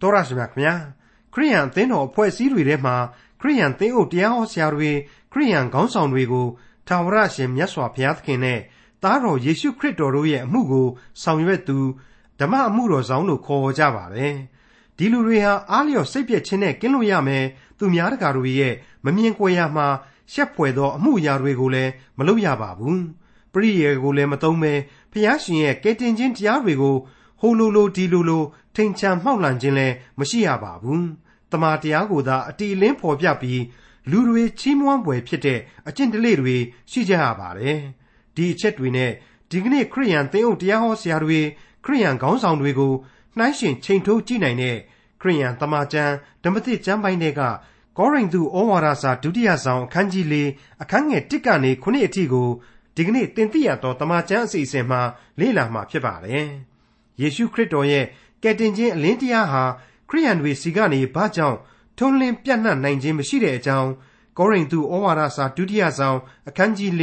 တော်ရရှိမြခင်ဗျာခရိယန်အသင်းတော်အဖွဲ့အစည်းတွေထဲမှာခရိယန်သင်းအုပ်တရားဟောဆရာတွေခရိယန်ခေါင်းဆောင်တွေကိုထာဝရရှင်မြတ်စွာဘုရားသခင်နဲ့သားတော်ယေရှုခရစ်တော်တို့ရဲ့အမှုကိုဆောင်ရွက်သူဓမ္မအမှုတော်ဆောင်လို့ခေါ်ကြပါတယ်ဒီလူတွေဟာအားလျော်စိတ်ပြည့်ခြင်းနဲ့ကင်းလို့ရမယ်သူများတကာတို့ရဲ့မမြင်ကွယ်ရာမှာရှက်ဖွယ်သောအမှုအရာတွေကိုလည်းမလုပ်ရပါဘူးပရိယေကိုလည်းမသုံးပဲဖျားရှင်ရဲ့ကယ်တင်ခြင်းတရားတွေကို ဟိုလိုလိုဒီလိုလိုထိန်ချန်မှောက်လှန်ခြင်းလည်းမရှိရပါဘူးတမန်တရားကိုသာအတီလင်းဖော်ပြပြီးလူတွေချီးမွမ်းပွဲဖြစ်တဲ့အကျင့်တလေတွေရှိကြရပါတယ်ဒီအချက်တွေနဲ့ဒီကနေ့ခရိယန်သင်းအုပ်တရားဟောဆရာတွေခရိယန်ခေါင်းဆောင်တွေကိုနှိုင်းရှင်ချိန်ထိုးကြည့်နိုင်တဲ့ခရိယန်တမန်ကျမ်းဓမ္မသစ်ကျမ်းပိုင်းတွေကကောရိန္သုဩဝါဒစာဒုတိယဆောင်အခန်းကြီး၄အခန်းငယ်၁ကနေ9အထိကိုဒီကနေ့သင်သိရသောတမန်ကျမ်းအစီအစဉ်မှာလေ့လာမှာဖြစ်ပါတယ်။ ယေရှုခရစ်တော်ရဲ့ကယ်တင်ခြင်းအလင်းတရားဟာခရိယန်တွေစီကနေဘာကြောင့်ထုံးလင်းပြန့်နှံ့နိုင်ခြင်းမရှိတဲ့အကြောင်းကောရိန္သုဩဝါဒစာဒုတိယဆောင်အခန်းကြီး၄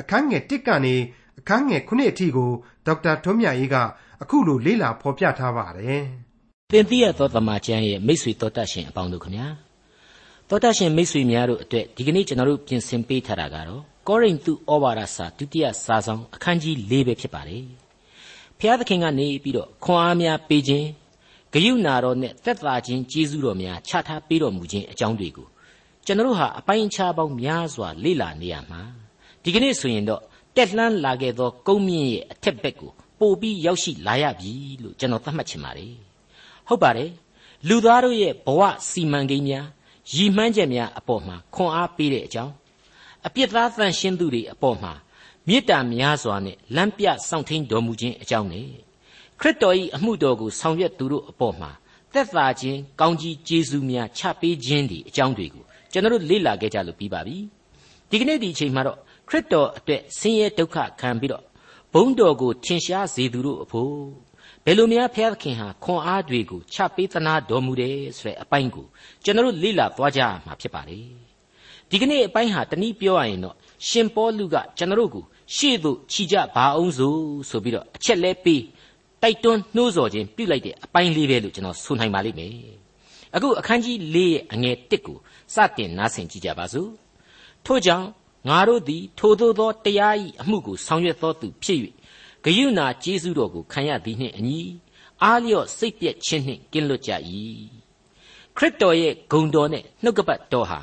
အခန်းငယ်၁ကနေအခန်းငယ်9အထိကိုဒေါက်တာထွန်းမြတ်အေးကအခုလိုလေ့လာဖော်ပြထားပါတယ်။သင်သိရသောတမန်ကျမ်းရဲ့မိတ်ဆွေတော်တတ်ရှင်အပေါင်းတို့ခမညာတော်တတ်ရှင်မိတ်ဆွေများတို့အတွက်ဒီကနေ့ကျွန်တော်တို့ပြင်ဆင်ပေးထားတာကတော့ကောရိန္သုဩဝါဒစာဒုတိယစာဆောင်အခန်းကြီး၄ပဲဖြစ်ပါတယ်။ ဖျားသခင်ကနေပြီးတော့ခွန်အားများပေးခြင်းဂယုဏတော်နဲ့သက်သာခြင်းကျေးဇူးတော်များချထားပေးတော်မူခြင်းအကြောင်းတွေကိုကျွန်တော်တို့ဟာအပိုင်းခြားပေါင်းများစွာလေ့လာနေရမှာဒီကနေ့ဆိုရင်တော့တက်လှမ်းလာခဲ့သောကုန်းမြင့်ရဲ့အထက်ဘက်ကိုပို့ပြီးရောက်ရှိလာရပြီလို့ကျွန်တော်သတ်မှတ်ချင်ပါတယ်။ဟုတ်ပါတယ်လူသားတို့ရဲ့ဘဝစီမံကိန်းများရည်မှန်းချက်များအပေါ်မှာခွန်အားပေးတဲ့အကြောင်းအပြစ်သားသန့်ရှင်းသူတွေအပေါ်မှာ မေတ္တာများစွာနဲ့လမ်းပြစောင့်ထိန်တော်မူခြင်းအကြောင်းနဲ့ခရစ်တော်၏အမှုတော်ကိုဆောင်ရွက်သူတို့အပေါ်မှာသက်သာခြင်းကောင်းကြီးကျေးဇူးများချပေးခြင်းဒီအကြောင်းတွေကိုကျွန်တော်တို့လေ့လာခဲ့ကြလို့ပြီးပါပြီဒီကနေ့ဒီအချိန်မှာတော့ခရစ်တော်အတွက်ဆင်းရဲဒုက္ခခံပြီးတော့ဘုန်းတော်ကိုထင်ရှားစေသူတို့အဖို့ဘယ်လိုများဖျားသခင်ဟာခွန်အားတွေကိုချပေးသနာတော်မူတယ်ဆိုတဲ့အပိုင်းကိုကျွန်တော်တို့လေ့လာသွားကြရမှာဖြစ်ပါလေဒီကနေ့အပိုင်းဟာတနည်းပြောရရင်တော့ရှင်ပေါလုကကျွန်တော်တို့ကို ရှေ့သို့ခြိကြပါအောင်စို့ဆိုပြီးတော့အချက်လဲပေးတိုက်တွန်းနှိုးဆော်ခြင်းပြုလိုက်တဲ့အပိုင်းလေးပဲလို့ကျွန်တော်ဆိုနိုင်ပါလိမ့်မယ်အခုအခန်းကြီး၄ရဲ့အငယ်၁ကိုစတင်နားဆင်ကြည့်ကြပါစို့ထို့ကြောင့်ငါတို့သည်ထိုသို့သောတရား၏အမှုကိုဆောင်ရွက်သောသူဖြစ်၍ဂယုဏကျေးဇူးတော်ကိုခံရသည်နှင့်အညီအားလျော့စိတ်ပြည့်ခြင်းနှင့်ကင်းလွတ်ကြ၏ခရစ်တော်ရဲ့ဂုဏ်တော်နဲ့နှုတ်ကပတ်တော်ဟာ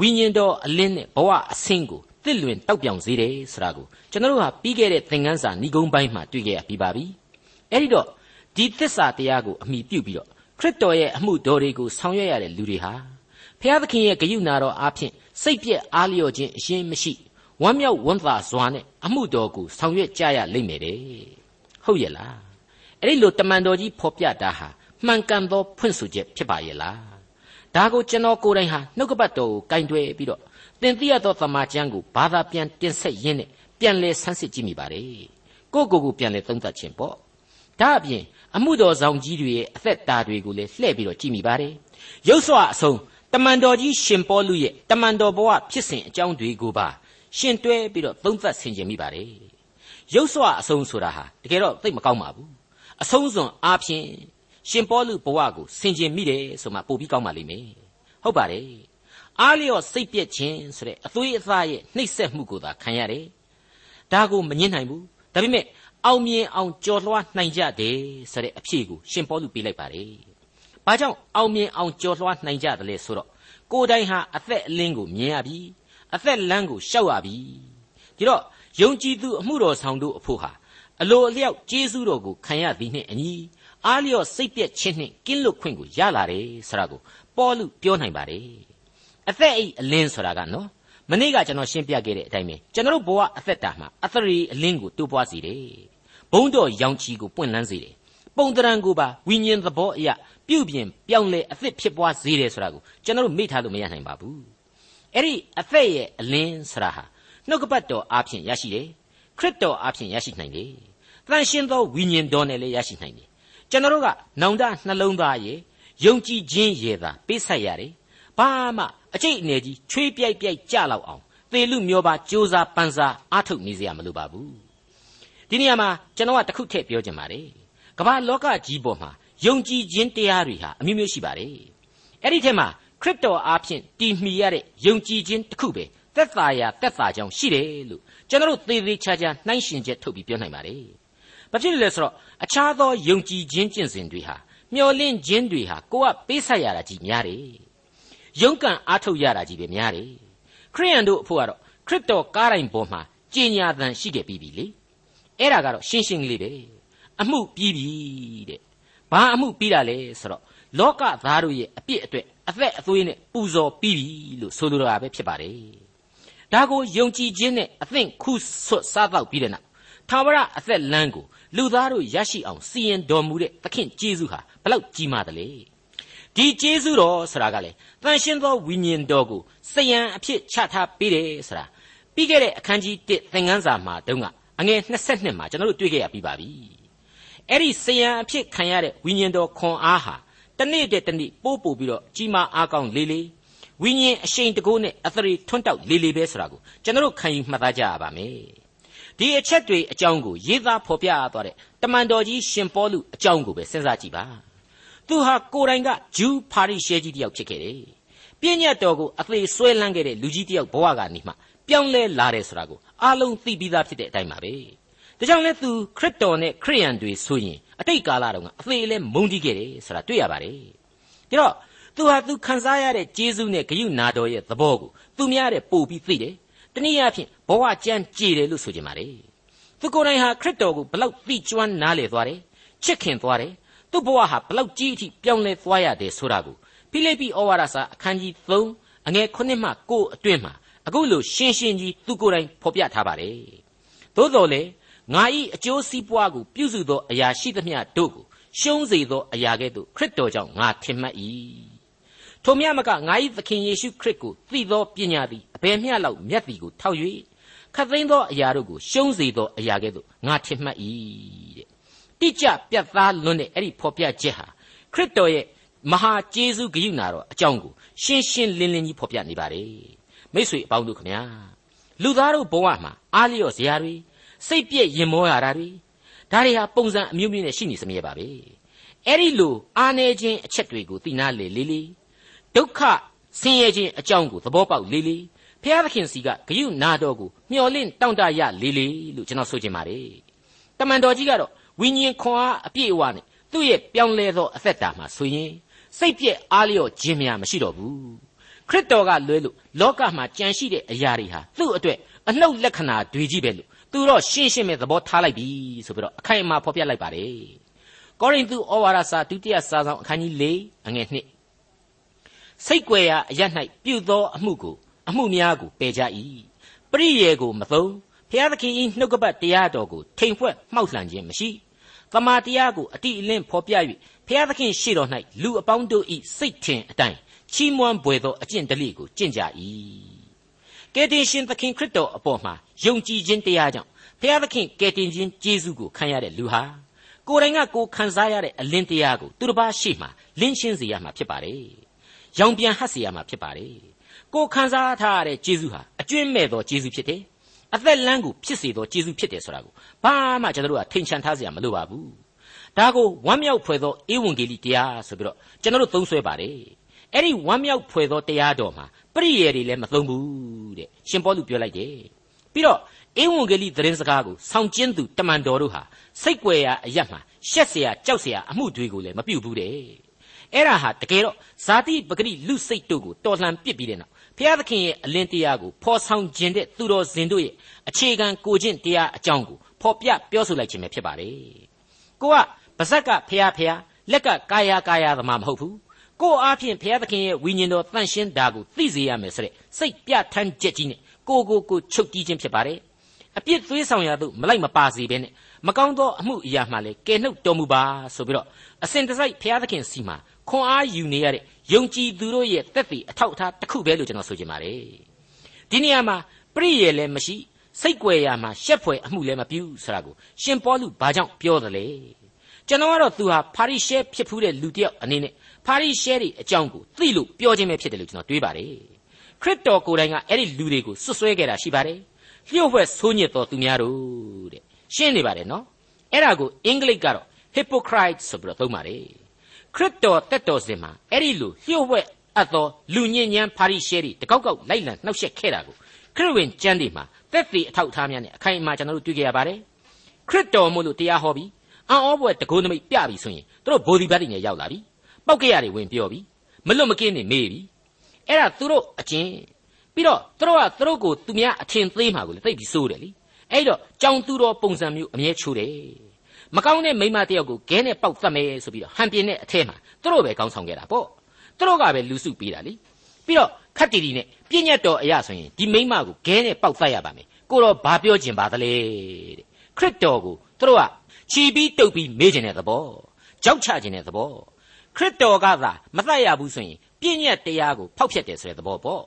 ဝိညာဉ်တော်အလင်းနဲ့ဘဝအဆင့်ကို တစ်လွင်တောက်ပြောင်စေတယ်ဆိုတာကိုကျွန်တော်တို့ဟာပြီးခဲ့တဲ့သင်ခန်းစာဏိဂုံးပိုင်းမှာတွေ့ခဲ့ရပြီးပါပြီအဲ့ဒီတော့ဒီသစ္စာတရားကိုအမိပြုပြီးတော့ခရစ်တော်ရဲ့အမှုတော်တွေကိုဆောင်ရွက်ရတဲ့လူတွေဟာဖျားသခင်ရဲ့ဂရုဏာတော်အားဖြင့်စိတ်ပြည့်အားလျော့ခြင်းအရှင်းမရှိဝမ်းမြောက်ဝမ်းသာစွာနဲ့အမှုတော်ကိုဆောင်ရွက်ကြရလိမ့်မယ်တဲ့ဟုတ်ရဲ့လားအဲ့ဒီလိုတမန်တော်ကြီးဖော်ပြတာဟာမှန်ကန်သောဖွင့်ဆိုချက်ဖြစ်ပါရဲ့လားဒါကိုကျွန်တော်ကိုယ်တိုင်ဟာနှုတ်ကပတ်တော်ကိုကင်တွယ်ပြီးတော့ သင်သိရသောသမာကျမ်းကိုဘာသာပြန်တင်ဆက်ရင်းနဲ့ပြန်လဲဆန်းစစ်ကြည့်မိပါတယ်ကိုကိုကိုပြန်လဲသုံးသပ်ခြင်းပေါ့ဒါအပြင်အမှုတော်ဆောင်ကြီးတွေရဲ့အသက်တာတွေကိုလည်းလှည့်ပြီးတော့ကြည့်မိပါတယ်ရုပ်စွာအဆုံးတမန်တော်ကြီးရှင်ပေါလုရဲ့တမန်တော်ဘဝဖြစ်စဉ်အကြောင်းတွေကိုပါရှင်တွဲပြီးတော့သုံးသပ်ဆင်ခြင်မိပါတယ်ရုပ်စွာအဆုံးဆိုတာဟာတကယ်တော့သိမကောင်းပါဘူးအဆုံးစွန်အားဖြင့်ရှင်ပေါလုဘဝကိုဆင်ခြင်မိတယ်ဆိုမှပိုပြီးကောင်းပါလိမ့်မယ်ဟုတ်ပါတယ် အားလျော့စိတ်ပြက်ခြင်းဆိုတဲ့အသွေးအသားရဲ့နှိပ်စက်မှုကိုသာခံရတယ်ဒါကိုမငြင်းနိုင်ဘူးဒါပေမဲ့အောင်မြင်အောင်ကြော်လွှားနိုင်ကြတယ်ဆိုတဲ့အဖြေကိုရှင်ပေါလုပေးလိုက်ပါတယ်ဘာကြောင့်အောင်မြင်အောင်ကြော်လွှားနိုင်ကြတယ်လဲဆိုတော့ကိုယ်တိုင်ဟာအသက်အလင်းကိုမြင်ရပြီအသက်လမ်းကိုရှောက်ရပြီဒီတော့ယုံကြည်သူအမှုတော်ဆောင်တို့အဖို့ဟာအလိုအလျောက်ကျေးဇူးတော်ကိုခံရသည်နှင့်အညီအားလျော့စိတ်ပြည့်ခြင်းနှင့်ကင်းလွတ်ခွင့်ကိုရလာတယ်ဆိုတာကိုပေါ်လူပြောနိုင်ပါတယ် အသက်အိတ်အလင်းဆိုတာကနော်မနေ့ကကျွန်တော်ရှင်းပြခဲ့တဲ့အတိုင်းပဲကျွန်တော်တို့ဘဝအသက်တာမှာအသရေအလင်းကိုတိုးပွားစေတယ်ဘုံတော်ရောင်ချီကိုပွင့်လန်းစေတယ်ပုံတရံကိုပါဝိညာဉ်သဘောအရာပြုပြင်ပြောင်းလဲအသစ်ဖြစ်ပွားစေတယ်ဆိုတာကိုကျွန်တော်တို့မေ့ထားလို့မရနိုင်ပါဘူးအဲ့ဒီအသက်ရဲ့အလင်းဆိုတာဟာနှုတ်ကပတ်တော်အားဖြင့်ရရှိတယ်ခရစ်တော်အားဖြင့်ရရှိနိုင်တယ်တန်ရှင်းသောဝိညာဉ်တော်နဲ့လည်းရရှိနိုင်တယ်ကျွန်တော်တို့ကနောင်တနှလုံးသားရဲ့ယုံကြည်ခြင်းရဲ့သာပေးဆက်ရတယ်ဘာမှ အကျိတ်အနေကြီးချွေးပြိုက်ပြိုက်ကြလောက်အောင်သေလူမျိုးပါကြိုးစားပန်းစားအားထုတ်နေစရာမလိုပါဘူးဒီနေရာမှာကျွန်တော်ကတခုထည့်ပြောချင်ပါတယ်ကမ္ဘာလောကကြီးပေါ်မှာယုံကြည်ခြင်းတရားတွေဟာအမျိုးမျိုးရှိပါတယ်အဲ့ဒီထဲမှာခရစ်တော်အားဖြင့်တည်မှီရတဲ့ယုံကြည်ခြင်းတစ်ခုပဲသက်သာရာသက်သာကြောင်းရှိတယ်လို့ကျွန်တော်တို့သေသေးချာချာနှိုင်းရှင်ချက်ထုတ်ပြီးပြောနိုင်ပါတယ်ဘာဖြစ်လို့လဲဆိုတော့အခြားသောယုံကြည်ခြင်းကျင့်စဉ်တွေဟာမျော်လင့်ခြင်းတွေဟာကိုကပေးဆက်ရတာကြီးများတယ် ယုံကန်အားထုတ်ရတာကြီးပဲများတယ်ခရိယန်တို့အဖို့ကတော့ခရစ်တော်ကားတိုင်းပေါ်မှာကြင်ညာသံရှိခဲ့ပြီးပြီလေအဲ့ဒါကတော့ရှင်းရှင်းလေးပဲအမှုပြီးပြီတဲ့ဘာအမှုပြီးတာလဲဆိုတော့လောကသားတို့ရဲ့အပြစ်အတွက်အသက်အသွေးနဲ့ပူဇော်ပြီးပြီလို့ဆိုလိုတာပဲဖြစ်ပါတယ်ဒါကိုယုံကြည်ခြင်းနဲ့အသင့်ခုဆွတ်စားတော့ပြီးတဲ့နောက်သာဝရအသက်လမ်းကိုလူသားတို့ရရှိအောင်စီရင်တော်မူတဲ့သခင်ကျေးဇူးဟာဘလောက်ကြီးမားတယ်လေ ဒီကျေးဇူးတော်ဆိုတာကလေတန်ရှင်းသောဝိညာဉ်တော်ကိုစယံအဖြစ်ချထားပေးတယ်ဆိုတာပြီးခဲ့တဲ့အခန်းကြီး1သင်ခန်းစာမှာတုန်းကအငယ်22မှာကျွန်တော်တို့တွေ့ခဲ့ရပြီးပါပြီအဲ့ဒီစယံအဖြစ်ခံရတဲ့ဝိညာဉ်တော်ခွန်အားဟာတနေ့တည်းတနေ့ပို့ပို့ပြီးတော့ကြီးမားအားကောင်းလေးလေးဝိညာဉ်အရှိန်တကိုးနဲ့အသရေထွန်းတောက်လေးလေးပဲဆိုတာကိုကျွန်တော်တို့ခံယူမှတ်သားကြရပါမယ်ဒီအချက်တွေအကြောင်းကိုရေးသားဖော်ပြရသွားတဲ့တမန်တော်ကြီးရှင်ပေါလုအကြောင်းကိုပဲစဉ်းစားကြည့်ပါ သူဟာကိုယ်တိုင်ကဂျူးဖာရိရှဲကြီးတယောက်ဖြစ်ခဲ့တယ်ပြည့်ညတ်တော်ကိုအသေးဆွဲလန်းခဲ့တဲ့လူကြီးတယောက်ဘဝကနေမှပြောင်းလဲလာတယ်ဆိုတာကိုအားလုံးသိပြီးသားဖြစ်တဲ့အတိုင်းပါပဲဒါကြောင့်လဲသူခရစ်တော်နဲ့ခရိယန်တွေဆိုရင်အတိတ်ကာလတုန်းကအသေးလဲမုန်းတီးခဲ့တယ်ဆိုတာတွေ့ရပါတယ်ဒါတော့သူဟာသူခံစားရတဲ့ကျေးဇူးနဲ့ဂရုနာတော်ရဲ့သဘောကိုသူများတဲ့ပို့ပြီးသိတယ်တနည်းအားဖြင့်ဘဝကြမ်းကြည်တယ်လို့ဆိုကြပါလေသူကိုယ်တိုင်ဟာခရစ်တော်ကိုဘလောက်သိကျွမ်းနားလေသွားတယ်ချစ်ခင်သွားတယ် သူ့ဘဝဟာဘလောက်ကြီးအထိပြောင်းလဲသွားရတယ်ဆိုတာကိုဖိလိပ္ပိဩဝါဒစာအခန်းကြီး3အငယ်9မှ9အတွင်းမှာအခုလိုရှင်းရှင်းကြီးသူကိုယ်တိုင်ဖော်ပြထားပါတယ်သို့တော်လေငါဤအကျိုးစီးပွားကိုပြုစုသောအရာရှိသမျှတို့ကိုရှုံးစေသောအရာကဲ့သို့ခရစ်တော်ကြောင့်ငါထင်မှတ်၏ထိုမြတ်မကငါ၏သခင်ယေရှုခရစ်ကိုသိသောပညာသည်အဘယ်မျှလောက်မြတ်သည်ကိုထောက်၍ခတ်သိမ်းသောအရာတို့ကိုရှုံးစေသောအရာကဲ့သို့ငါထင်မှတ်၏တဲ့ တိကျပြတ်သားလွန်းတဲ့အဲ့ဒီဖော်ပြချက်ဟာခရစ်တော်ရဲ့မဟာကျေးဇူးဂရုဏာတော်အကြောင်းကိုရှင်းရှင်းလင်းလင်းကြီးဖော်ပြနေပါတယ်မိတ်ဆွေအပေါင်းတို့ခမညာလူသားတို့ဘဝမှာအားလျော့စရာတွေစိတ်ပြည့်ရင်မောရတာတွေဒါတွေဟာပုံစံအမျိုးမျိုးနဲ့ရှိနေစမြဲပါပဲအဲ့ဒီလိုအားနေခြင်းအချက်တွေကိုသိနာလေလေးလေးဒုက္ခဆင်းရဲခြင်းအကြောင်းကိုသဘောပေါက်လေးလေးဖျားသခင်စီကဂယုနာတော်ကိုမျှော်လင့်တောင့်တရလေးလေးလို့ကျွန်တော်ဆိုချင်ပါတယ်တမန်တော်ကြီးကတော့ ဝိညာဉ်ခွန်အားအပြည့်အဝနဲ့သူ့ရဲ့ပြောင်းလဲသောအသက်တာမှာဆိုရင်စိတ်ပြည့်အားလျော့ခြင်းများမရှိတော့ဘူးခရစ်တော်ကလွဲလို့လောကမှာကြံရှိတဲ့အရာတွေဟာသူ့အတွက်အနှုတ်လက္ခဏာတွေကြီးပဲလို့သူတော့ရှင်းရှင်းပဲသဘောထားလိုက်ပြီဆိုပြီးတော့အခိုင်အမာဖော်ပြလိုက်ပါတယ်ကောရိန္သုဩဝါဒစာဒုတိယစာဆောင်အခန်းကြီး၄အငယ်1စိတ်ွယ်ရာအရ၌ပြုသောအမှုကိုအမှုများကိုပယ်ကြ၏ပရိယေကိုမသုံး ဖျားသခင်၏နှုတ်ကပတ်တရားတော်ကိုထိန်ဖွဲ့မှောက်လှန်ခြင်းမရှိတမာတရားကိုအတိအလင်းဖော်ပြ၍ဖျားသခင်ရှေ့တော်၌လူအပေါင်းတို့၏စိတ်ထင်အတိုင်းချီးမွမ်းပွေသောအကျင့်တလိကိုကျင့်ကြ၏ကယ်တင်ရှင်သခင်ခရစ်တော်အပေါ်မှာယုံကြည်ခြင်းတရားကြောင့်ဘုရားသခင်ကယ်တင်ခြင်းကျေးဇူးကိုခံရတဲ့လူဟာကိုယ်တိုင်ကကိုခံစားရတဲ့အလင်းတရားကိုသူတစ်ပါးရှေ့မှာလင်းရှင်းစေရမှာဖြစ်ပါတယ်။ရောင်ပြန်ဟပ်စေရမှာဖြစ်ပါတယ်။ကိုခံစားထားရတဲ့ကျေးဇူးဟာအကျွင့်မဲ့သောကျေးဇူးဖြစ်တယ်။ အသက်လန်းကိုဖြစ်စေသောကျေးဇူးဖြစ်တယ်ဆိုတာကိုဘာမှကျွန်တော်တို့ကထိန်ချန်ထားစရာမလိုပါဘူး။ဒါကိုဝမ်းမြောက်ဖွယ်သောဧဝံဂေလိတရားဆိုပြီးတော့ကျွန်တော်တို့သုံးဆွဲပါတယ်။အဲ့ဒီဝမ်းမြောက်ဖွယ်သောတရားတော်မှာပရိယေတွေလည်းမသုံးဘူးတဲ့ရှင်ပေါလုပြောလိုက်တယ်ပြီးတော့ဧဝံဂေလိသတင်းစကားကိုဆောင်ကျင်းသူတမန်တော်တို့ဟာစိတ်ွယ်ရာအရတ်မှာရှက်เสียကြောက်เสียအမှုတွေကိုလည်းမပြုတ်ဘူးတဲ့အဲ့ဒါဟာတကယ်တော့ဇာတိပဂရိလူစိတ်တို့ကိုတော်လှန်ပစ်ပြီးတဲ့နောက်ဘု ရားသခင်ရဲ့အလင်းတရားကိုဖော်ဆောင်ခြင်းတဲ့သူတော်စင်တို့ရဲ့အခြေခံကိုကျင့်တရားအကြောင်းကိုဖော်ပြပြောဆိုလိုက်ခြင်းပဲဖြစ်ပါတယ်ကိုကပါဇက်ကဖះဖះလက်ကကာယကာယသမားမဟုတ်ဘူးကိုအားဖြင့်ဘုရားသခင်ရဲ့ဝိညာဉ်တော်တန့်ရှင်းတာကိုသိစေရမယ်ဆိုတဲ့စိတ်ပြဋ္ဌာန်းချက်ကြီးနဲ့ကိုကိုကိုချုပ်တီးခြင်းဖြစ်ပါတယ်အပြစ်သွေးဆောင်ရသို့မလိုက်မပါစေဘဲနဲ့မကောင်းသောအမှုအရာမှလည်းကယ်နှုတ်တော်မူပါဆိုပြီးတော့အစဉ်တစိုက်ဘုရားသခင်စီမှာခွန်အားယူနေရတဲ့ ယုံကြည်သူတို့ရဲ့တက်တည်အထောက်အထားတစ်ခုပဲလို့ကျွန်တော်ဆိုချင်ပါတယ်ဒီနေရာမှာပရိယေလည်းမရှိစိတ်ွယ်ရာမှာရှက်ဖွယ်အမှုလည်းမပြုဆိုတာကိုရှင်ပေါလုဘာကြောင့်ပြောသလဲကျွန်တော်ကတော့သူဟာပါရိရှဲဖြစ်ဖူးတဲ့လူတစ်ယောက်အနေနဲ့ပါရိရှဲတွေအကြောင်းကိုသိလို့ပြောခြင်းပဲဖြစ်တယ်လို့ကျွန်တော်တွေးပါတယ်ခရစ်တော်ကိုယ်တိုင်ကအဲ့ဒီလူတွေကိုဆွဆွဲခဲ့တာရှိပါတယ်လျှို့ဝှက်ဆိုးညစ်တော်သူများတို့တဲ့ရှင်းနေပါတယ်နော်အဲ့ဒါကိုအင်္ဂလိပ်ကတော့ hypocrite ဆိုပြီးတော့သုံးပါတယ် ခရစ်တော်တက်တော်စင်မှာအဲ့ဒီလိုလျှို့ဝှက်အပ်သောလူညဉ့်ညမ်းဖာရိရှဲတွေတကောက်ကောက်လိုက်လံနှောက်ယှက်ခဲ့တာကိုခရစ်ဝင်ကျမ်းတွေမှာသက်သေအထောက်အထားများနဲ့အခိုင်အမာကျွန်တော်တို့တွေ့ကြရပါတယ်ခရစ်တော်မို့လို့တရားဟောပြီးအံ့ဩဖွယ်တကိုးနမိတ်ပြပြီဆိုရင်တို့ဘိုဒီဘတ်တွေနဲ့ရောက်လာပြီပောက်ကရတွေဝင်ပြောပြီမလွတ်မကင်းနေမေးပြီအဲ့ဒါသူတို့အချင်းပြီးတော့သူတို့ကသူတို့ကိုသူများအထင်သေးမှာကိုလေသိပြီးစိုးတယ်လीအဲ့တော့ကြောင်သူတော်ပုံစံမျိုးအမြဲချိုးတယ် မကောင်းတဲ့မိမတယောက်ကိုဂဲနဲ့ပေါက်သတ်မယ်ဆိုပြီးတော့ဟန်ပြင်းတဲ့အထဲမှာသူတို့ပဲကောင်းဆောင်ခဲ့တာပေါ့သူတို့ကပဲလူစုပေးတာလीပြီးတော့ခတ်တီတီနဲ့ပြည့်ညတ်တော်အရာဆိုရင်ဒီမိမကိုဂဲနဲ့ပေါက်သတ်ရပါမယ်ကိုတော့ဘာပြောကျင်ပါသလဲတဲ့ခရစ်တော်ကိုသူတို့ကချီပြီးတုပ်ပြီးမေးကျင်တဲ့သဘောကြောက်ချကျင်တဲ့သဘောခရစ်တော်ကသာမသတ်ရဘူးဆိုရင်ပြည့်ညတ်တရားကိုဖောက်ဖျက်တယ်ဆိုတဲ့သဘောပေါ့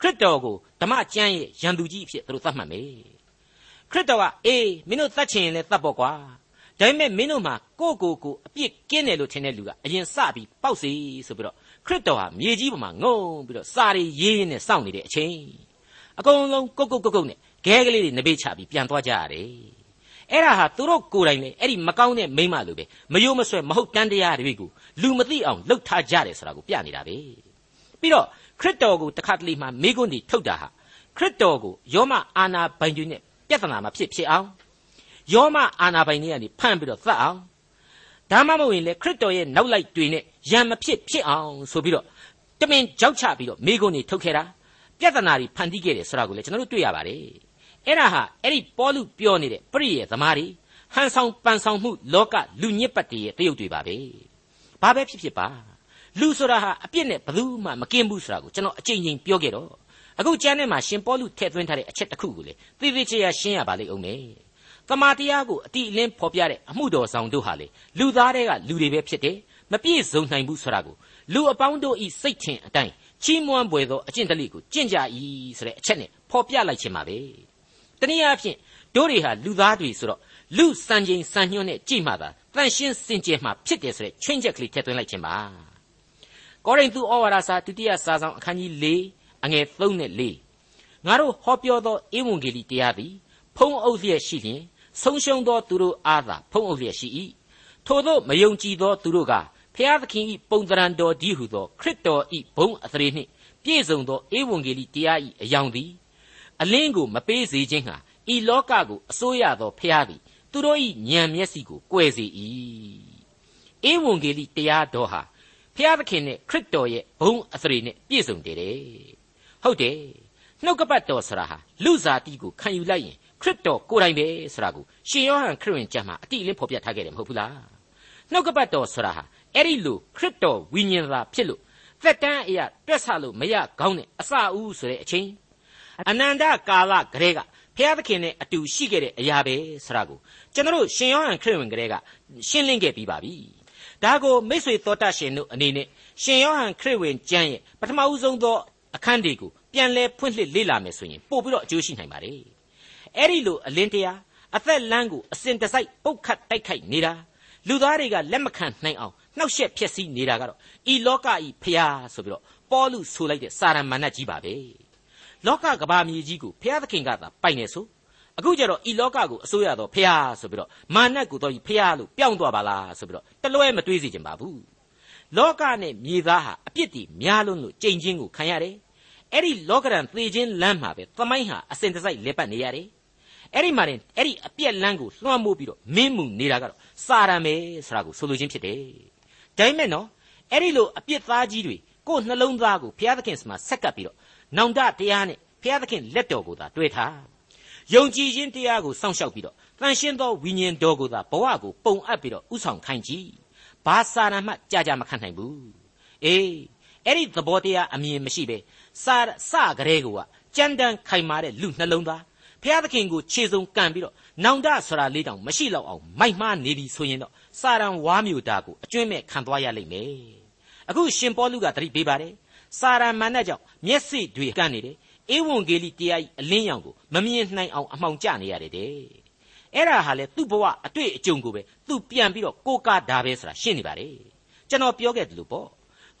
ခရစ်တော်ကိုဓမ္မကျမ်းရဲ့ရန်သူကြီးအဖြစ်သူတို့သတ်မှတ်မယ်ခရစ်တော်ကအေးမင်းတို့သတ်ချင်ရင်လည်းသတ်ပေါ့ကွာ ဒါပေမဲ့မင်းတို့မှာကိုယ့်ကိုယ်ကိုအပြစ်ကင်းတယ်လို့ထင်တဲ့လူကအရင်စပြီးပေါက်စီဆိုပြီးတော့ခရစ်တော်ဟာမြေကြီးပေါ်မှာငုံပြီးတော့စာရီရေးရင်းနဲ့စောင့်နေတဲ့အချိန်အကုန်လုံးကုတ်ကုတ်ကုတ်ကုတ်နဲ့ခဲကလေးတွေနှပေးချပြီးပြန်သွားကြရတယ်အဲ့ဒါဟာသူတို့ကိုယ်တိုင်လေအဲ့ဒီမကောင်းတဲ့မိမလိုပဲမယိုးမဆွဲမဟုတ်တန်းတရားတွေကိုလူမသိအောင်လှုပ်ထားကြတယ်ဆိုတာကိုပြနေတာပဲပြီးတော့ခရစ်တော်ကိုတခါတလေမှမိကွန်းတီထုတ်တာဟာခရစ်တော်ကိုယောမအာနာပိုင်တွေနဲ့ပြဿနာမှာဖြစ်ဖြစ်အောင် ယောမအာနာပိုင်တွေကနေဖမ်းပြီးတော့သတ်အောင်ဒါမှမဟုတ်ရင်လေခရစ်တော်ရဲ့နောက်လိုက်တွေနဲ့ရံမဖြစ်ဖြစ်အောင်ဆိုပြီးတော့တမင်ကြောက်ချပြီးတော့မိကွန်းတီထုတ်ခဲ့တာပြဿနာတွေဖန်တီးခဲ့တယ်ဆိုတာကိုလည်းကျွန်တော်တို့တွေ့ရပါတယ်အဲ့ဒါဟာအဲ့ဒီပေါလုပြောနေတဲ့ပရိယေသမားတွေဟန်ဆောင်ပန်ဆောင်မှုလောကလူညစ်ပတ်တွေရဲ့တရုပ်တွေပါပဲဘာပဲဖြစ်ဖြစ်ပါလူဆိုတာဟာအပြစ်နဲ့ဘယ်သူမှမကင်းဘူးဆိုတာကိုကျွန်တော်အကြိမ်ကြိမ်ပြောခဲ့တော့အခုကျမ်းထဲမှာရှင်ပေါလုထည့်သွင်းထားတဲ့အချက်တစ်ခုကိုလေသေသေးချာချာရှင်းရပါလိမ့်အောင်မယ်။ တမာတရားကိုအတိအလင်းဖော်ပြတဲ့အမှုတော်ဆောင်တို့ဟာလေလူသားတွေကလူတွေပဲဖြစ်တယ်မပြည့်စုံနိုင်ဘူးဆိုတာကိုလူအပေါင်းတို့ဤစိတ်ထင်အတိုင်းချီးမွမ်းပွေသောအကျင့်တလိကိုကျင့်ကြ၏ဆိုတဲ့အချက်နဲ့ဖော်ပြလိုက်ခြင်းပါပဲ။တနည်းအားဖြင့်တို့တွေဟာလူသားတွေဆိုတော့လူစံချိန်စံညွှန်းနဲ့ကြိမှသာတန်ရှင်းစင်ကြယ်မှဖြစ်တယ်ဆိုတဲ့ချွင်းချက်ကလေးထည့်သွင်းလိုက်ခြင်းပါ။ကောရိန္သုဩဝါဒစာဒုတိယစာဆောင်အခန်းကြီး၄အငယ်3နဲ့4ငါတို့ဟောပြောသောဧဝံဂေလိတရားသည် ဖုံးအုပ်လျက်ရှိလျင်ဆုံးရှုံးသောသူတို့အားသာဖုံးအုပ်လျက်ရှိ၏ထို့သောမယုံကြည်သောသူတို့ကဖျားသခင်၏ပုံသဏ္ဍာန်တော်ဒီဟုသောခရစ်တော်၏ဘုံအသရေနှင့်ပြည့်စုံသောဧဝံဂေလိတရား၏အယောင်သည်အလင်းကိုမပေးစေခြင်းဟာဤလောကကိုအစိုးရသောဖျားသည်သူတို့၏ဉာဏ်မျက်စိကိုကွယ်စေ၏ဧဝံဂေလိတရားတော်ဟာဖျားသခင်နဲ့ခရစ်တော်ရဲ့ဘုံအသရေနဲ့ပြည့်စုံတယ်တဲ့ဟုတ်တယ်နှုတ်ကပတ်တော်ဆိုတာဟာလူစားတီကိုခံယူလိုက်ရင် ခရစ်တော်ကိုယ်တိုင်ပဲဆိုတာကိုရှင်ယောဟန်ခရစ်ဝင်ကျမ်းမှာအတိအလင်းဖော်ပြထားခဲ့တယ်မဟုတ်ဘူးလားနှုတ်ကပတ်တော်ဆိုတာဟာအဲ့ဒီလိုခရစ်တော်ဝိညာဉ်သာဖြစ်လို့သက်တမ်းအရာတွက်ဆလို့မရကောင်းတဲ့အစအဦးဆိုတဲ့အချိန်အနန္တကာလကလေးကဖျားသခင်နဲ့အတူရှိခဲ့တဲ့အရာပဲဆိုတာကိုကျွန်တော်ရှင်ယောဟန်ခရစ်ဝင်ကလေးကရှင်းလင်းခဲ့ပြီးပါပြီဒါကိုမိษွေတော်တတ်ရှင်တို့အနေနဲ့ရှင်ယောဟန်ခရစ်ဝင်ကျမ်းရဲ့ပထမဦးဆုံးသောအခန်းတွေကိုပြန်လဲဖွင့်လှစ်လေ့လာမယ်ဆိုရင်ပို့ပြီးတော့အကျိုးရှိနိုင်ပါတယ် အဲ့ဒီလိုအလင်းတရားအသက်လမ်းကိုအစဉ်တစိုက်ပုတ်ခတ်တိုက်ခိုက်နေတာလူသားတွေကလက်မခံနိုင်အောင်နှောက်ယှက်ဖျက်ဆီးနေတာကတော့ဤလောကဤဖျားဆိုပြီးတော့ပေါလုဆိုလိုက်တဲ့စာရမဏတ်ကြီးပါပဲလောကကဘာမြေကြီးကိုဖျားသခင်ကသာပိုင်နေဆိုအခုကျတော့ဤလောကကိုအစိုးရတော့ဖះဆိုပြီးတော့မာနက်ကိုတော့ဖះလို့ပြောင်းသွားပါလားဆိုပြီးတော့တလွဲမတွေးစီခြင်းပါဘူးလောကနဲ့မြေသားဟာအပြစ်တွေများလွန်းလို့ကြိမ်ချင်းကိုခံရတယ်အဲ့ဒီလောကရန်သေခြင်းလမ်းမှာပဲသမိုင်းဟာအစဉ်တစိုက်လက်ပတ်နေရတယ် အဲ့ဒီမှာတင်အဲ့ဒီအပြက်လန်းကိုလွှမ်းမိုးပြီးတော့မင်းမှုနေတာကတော့စာရံပဲဆိုတာကိုဆိုလိုခြင်းဖြစ်တယ်ဒါပေမဲ့နော်အဲ့ဒီလိုအပြစ်သားကြီးတွေကိုယ်နှလုံးသားကိုဘုရားသခင်စမှာဆက်ကပ်ပြီးတော့နောင်တတရားနဲ့ဘုရားသခင်လက်တော်ကိုသာတွေ့ထားယုံကြည်ခြင်းတရားကိုစောင့်ရှောက်ပြီးတော့တန်ရှင်းသောဝိညာဉ်တော်ကိုသာဘဝကိုပုံအပ်ပြီးတော့ဥဆောင်ခိုင်းကြည့်ဘာစာရမှကြာကြာမခံနိုင်ဘူးအေးအဲ့ဒီသဘောတရားအမြင်မရှိပဲစာစကလေးကကြမ်းတမ်းခိုင်မာတဲ့လူနှလုံးသား ဖျားသခင်ကိုခြေစုံကန်ပြီးတော့နောင်တဆိုတာလေးတောင်မရှိတော့အောင်မိုက်မှားနေပြီဆိုရင်တော့စာရန်ဝါမျိုးတာကိုအကျွင့်မဲ့ခံသွားရလိမ့်မယ်အခုရှင်ပေါလုကတတိပေးပါတယ်စာရန်မန်နဲ့ကြောင့်မျက်စိတွေကန်းနေတယ်ဧဝံဂေလိတရားကြီးအလင်းရောင်ကိုမမြင်နိုင်အောင်အမှောင်ကျနေရတယ်တဲ့အဲ့ဒါဟာလေသူ့ဘဝအတွေ့အကြုံကိုပဲသူပြန်ပြီးတော့ကိုးကားတာပဲဆိုတာရှင်းနေပါတယ်ကျွန်တော်ပြောခဲ့တယ်လို့ပေါ့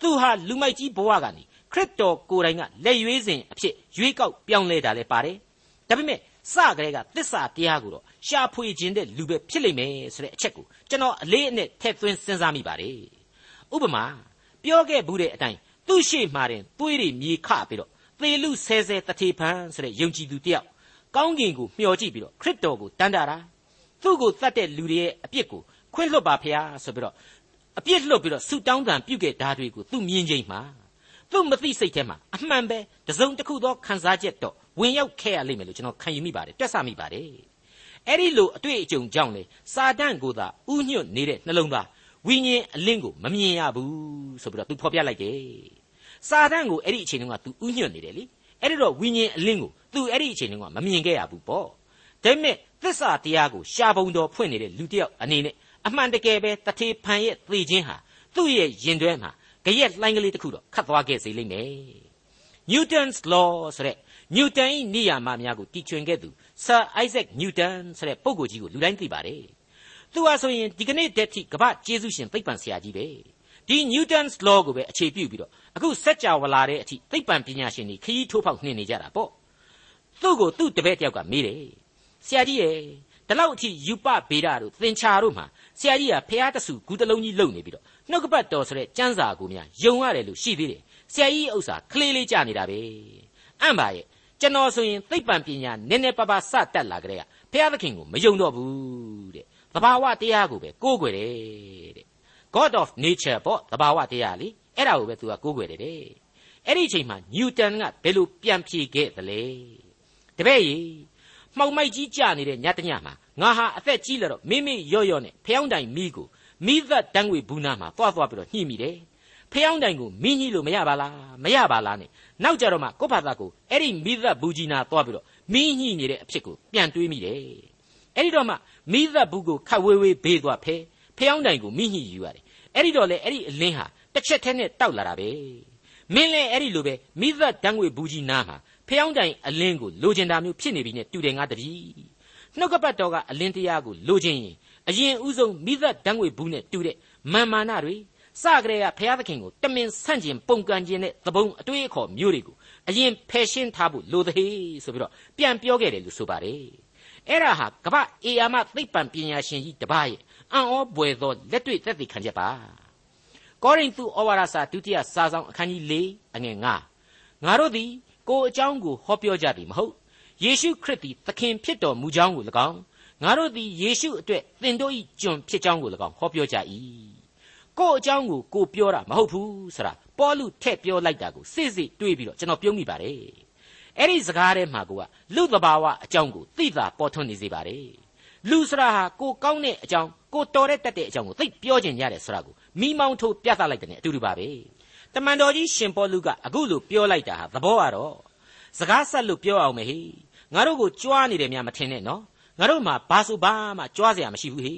သူဟာလူမိုက်ကြီးဘဝကနေခရစ်တော်ကိုယ်တိုင်ကလက်ရွေးစဉ်အဖြစ်ရွေးကောက်ပြောင်းလဲတာလည်းပါတယ်ဒါပေမဲ့ စကလေးကသစ္စာတရားကိုတော့ရှာဖွေခြင်းတဲ့လူပဲဖြစ်လိမ့်မယ်ဆိုတဲ့အချက်ကိုကျွန်တော်အလေးအနက်ထည့်သွင်းစဉ်းစားမိပါတယ်။ဩဥပမာပြောခဲ့ဘူးတဲ့အတိုင်းသူ့ရှေ့မှာတင်သွေးတွေမြေခပြီးတော့သေလူဆဲဆဲတထေဖန်ဆိုတဲ့ယုံကြည်သူတယောက်ကောင်းကင်ကိုမျှော်ကြည့်ပြီးတော့ခရစ်တော်ကိုတန်တာတာသူ့ကိုတတ်တဲ့လူတွေရဲ့အပြစ်ကိုခွင့်လွတ်ပါဖျားဆိုပြီးတော့အပြစ်လွတ်ပြီးတော့ဆုတောင်းတန်ပြုခဲ့ဓာတွေကိုသူမြင်ချိန်မှာသူ့မသိစိတ်ထဲမှာအမှန်ပဲတစုံတစ်ခုသောခံစားချက်တော့ ဝင်ရောက်ခဲ့ရလိမ့်မယ်လို့ကျွန်တော်ခံယူမိပါတယ်တွက်ဆမိပါတယ်အဲ့ဒီလိုအတွေ့အကြုံကြောင့်လေစာတန်ကိုသာဥညွတ်နေတဲ့နှလုံးသားဝိညာဉ်အလင်းကိုမမြင်ရဘူးဆိုပြီးတော့သူဖော်ပြလိုက်တယ်စာတန်ကိုအဲ့ဒီအချိန်တုန်းကသူဥညွတ်နေတယ်လေအဲ့ဒီတော့ဝိညာဉ်အလင်းကိုသူအဲ့ဒီအချိန်တုန်းကမမြင်ခဲ့ရဘူးပေါ့ဒါပေမဲ့သစ္စာတရားကိုရှားပုံတော်ဖွင့်နေတဲ့လူတစ်ယောက်အနေနဲ့အမှန်တကယ်ပဲတထေဖန်ရဲ့သေခြင်းဟာသူ့ရဲ့ရင်တွဲမှာကြရက်လှိုင်းကလေးတစ်ခုတော့ခတ်သွားခဲ့စေလိမ့်မယ် Newton's law ဆိုတဲ့ Newton ၏နိယာမများကိုတည်ချွင်ခဲ့သူ Sir Isaac Newton ဆိုတဲ့ပုဂ္ဂိုလ်ကြီးကိုလူတိုင်းသိပါတယ်သူဟာဆိုရင်ဒီကနေ့တည်းထိကမ္ဘာကျေးဇူးရှင်သိပ္ပံဆရာကြီးပဲဒီ Newton's law ကိုပဲအခြေပြုပြီးတော့အခုစัจ java လာတဲ့အထိသိပ္ပံပညာရှင်တွေခရီးထိုးဖောက်နှင်နေကြတာပေါ့သူ့ကိုသူ့တပည့်တယောက်ကမေးတယ်ဆရာကြီးရဲ့ဒီလောက်အထိယူပဗေဒတို့သင်္ချာတို့မှာဆရာကြီးကဖះတဆူဂူတလုံးကြီးလုံနေပြီးတော့နှုတ်ကပတ်တော်ဆိုတဲ့ကျမ်းစာကိုများယုံရတယ်လို့ရှိသေးတယ်ဆရာကြီးဥစ္စာကလေးလေးကြနေတာပဲအံ့ပါရဲ့ ကျွန်တော်ဆိုရင်သိပ္ပံပညာနည်းနည်းပါးပါးစတတ်လာကြတဲ့ကဖះသခင်ကိုမယုံတော့ဘူးတဲ့သဘာဝတရားကိုပဲကိုးကွယ်တယ်တဲ့ God of nature ပေါ့သဘာဝတရားလေအဲ့ဒါကိုပဲသူကကိုးကွယ်တယ်တဲ့အဲ့ဒီအချိန်မှာနျူတန်ကဘယ်လိုပြန်ဖြေခဲ့သလဲတပည့်ကြီးမှောင်မိုက်ကြီးကြနေတဲ့ညတညမှာငါဟာအသက်ကြီးလာတော့မိမိရော့ရော့နဲ့ဖျောင်းတိုင်မိကိုမိသက်တန်းငွေဘူးနာမှာသွားသွားပြီးတော့ညှိမိတယ်ဖျောင်းတိုင်ကိုမိညှိလို့မရပါလားမရပါလားနဲ့ နောက်ကြတော့မှကိုဖာသာကိုအဲ့ဒီမိသက်ဘူးကြီးနာသွားပြီးတော့မိညှိနေတဲ့အဖြစ်ကိုပြန်တွေးမိတယ်အဲ့ဒီတော့မှမိသက်ဘူးကိုခတ်ဝေးဝေးဘေးသွားဖဲဖျောင်းတိုင်ကိုမိညှိယူရတယ်အဲ့ဒီတော့လေအဲ့ဒီအလင်းဟာတစ်ချက်တည်းနဲ့တောက်လာတာပဲမင်းလည်းအဲ့ဒီလိုပဲမိသက်တန်းငွေဘူးကြီးနားမှာဖျောင်းတိုင်အလင်းကိုလိုချင်တာမျိုးဖြစ်နေပြီနဲ့တူတယ်ငါတပည့်နှုတ်ကပတ်တော်ကအလင်းတရားကိုလိုချင်ရင်အရင်ဥဆုံးမိသက်တန်းငွေဘူးနဲ့တူတဲ့မာမာနတွေ စကြတဲ့ကဘုရားသခင်ကိုတမင်ဆန့်ကျင်ပုန်ကန်ခြင်းနဲ့သဘုံအတွေးအခေါ်မျိုးတွေကိုအရင်ဖယ်ရှင်းထားဖို့လိုသေးဆိုပြီးတော့ပြန်ပြောခဲ့တယ်လို့ဆိုပါတယ်အဲ့ဒါဟာကမ္ဘာအေယာမသိပ္ပံပညာရှင်ကြီးတပါးရဲ့အံ့ဩပွေသောလက်တွေ့သက်သေခံချက်ပါကောရိန္သုဩဝါဒစာဒုတိယစာဆောင်အခန်းကြီး၄အငယ်9ငါတို့သည်ကိုယ်အကြောင်းကိုဟောပြောကြသည်မဟုတ်ယေရှုခရစ်သည်သခင်ဖြစ်တော်မူကြောင်းကို၎င်းငါတို့သည်ယေရှုအတွက်သင်တို့၏ကျွန်ဖြစ်ကြောင်းကို၎င်းဟောပြောကြ၏ ကိုယ်အကြောင်းကိုကိုပြောတာမဟုတ်ဘူးဆိုတာပေါလုထည့်ပြောလိုက်တာကိုစိစိတွေးပြီးတော့ကျွန်တော်ပြုံးမိပါတယ်အဲ့ဒီစကားထဲမှာကိုကလူတဘာဝအကြောင်းကိုသိတာပေါ်ထွန်းနေစေပါတယ်လူစရာဟာကိုကောင်းတဲ့အကြောင်းကိုတော်တဲ့တတ်တဲ့အကြောင်းကိုသိပြောကျင်ရတယ်ဆိုတာကိုမိမောင်းထိုးပြသလိုက်တဲ့အတူတူပါပဲတမန်တော်ကြီးရှင်ပေါလုကအခုလိုပြောလိုက်တာဟာသဘောကတော့စကားဆက်လို့ပြောအောင်မေဟိငါတို့ကိုကြွားနေတယ်များမထင်နဲ့နော်ငါတို့မှာဘာဆိုဘာမှကြွားเสียမရှိဘူးဟိ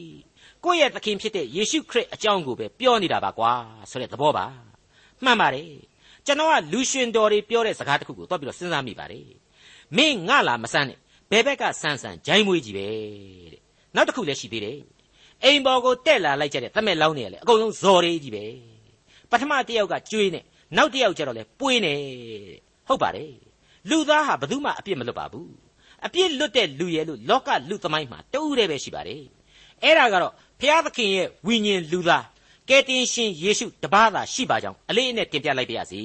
ကိုယ့်ရဲ့သခင်ဖြစ်တဲ့ယေရှုခရစ်အကြောင်းကိုပဲပြောနေတာပါကွာဆိုတဲ့သဘောပါမှန်ပါတယ်ကျွန်တော်ကလူရှင်တော်တွေပြောတဲ့စကားတစ်ခုကိုတော့ပြီးတော့စဉ်းစားမိပါတယ်မင်းငါလာမဆန်းနဲ့ဘယ်ဘက်ကဆန်းဆန်းဂျိုင်းမွေးကြီးပဲတဲ့နောက်တစ်ခုလည်းရှိသေးတယ်အိမ်ပေါ်ကိုတက်လာလိုက်ကြတဲ့သမက်လောင်းနေရလေအကုန်လုံးဇော်လေးကြီးပဲပထမတစ်ယောက်ကကျွေးနေနောက်တစ်ယောက်ကျတော့လေပွေးနေဟုတ်ပါတယ်လူသားဟာဘယ်သူမှအပြစ်မလွတ်ပါဘူးအပြစ်လွတ်တဲ့လူရဲ့လို့လောကလူသမိုင်းမှာတူးတယ်ပဲရှိပါတယ် အဲ့ဒါကတော့ဖျားသခင်ရဲ့ဝိညာဉ်လူသားကယ်တင်ရှင်ယေရှုတပါးသာရှိပါကြောင်းအလေးအနက်တင်ပြလိုက်ပါရစေ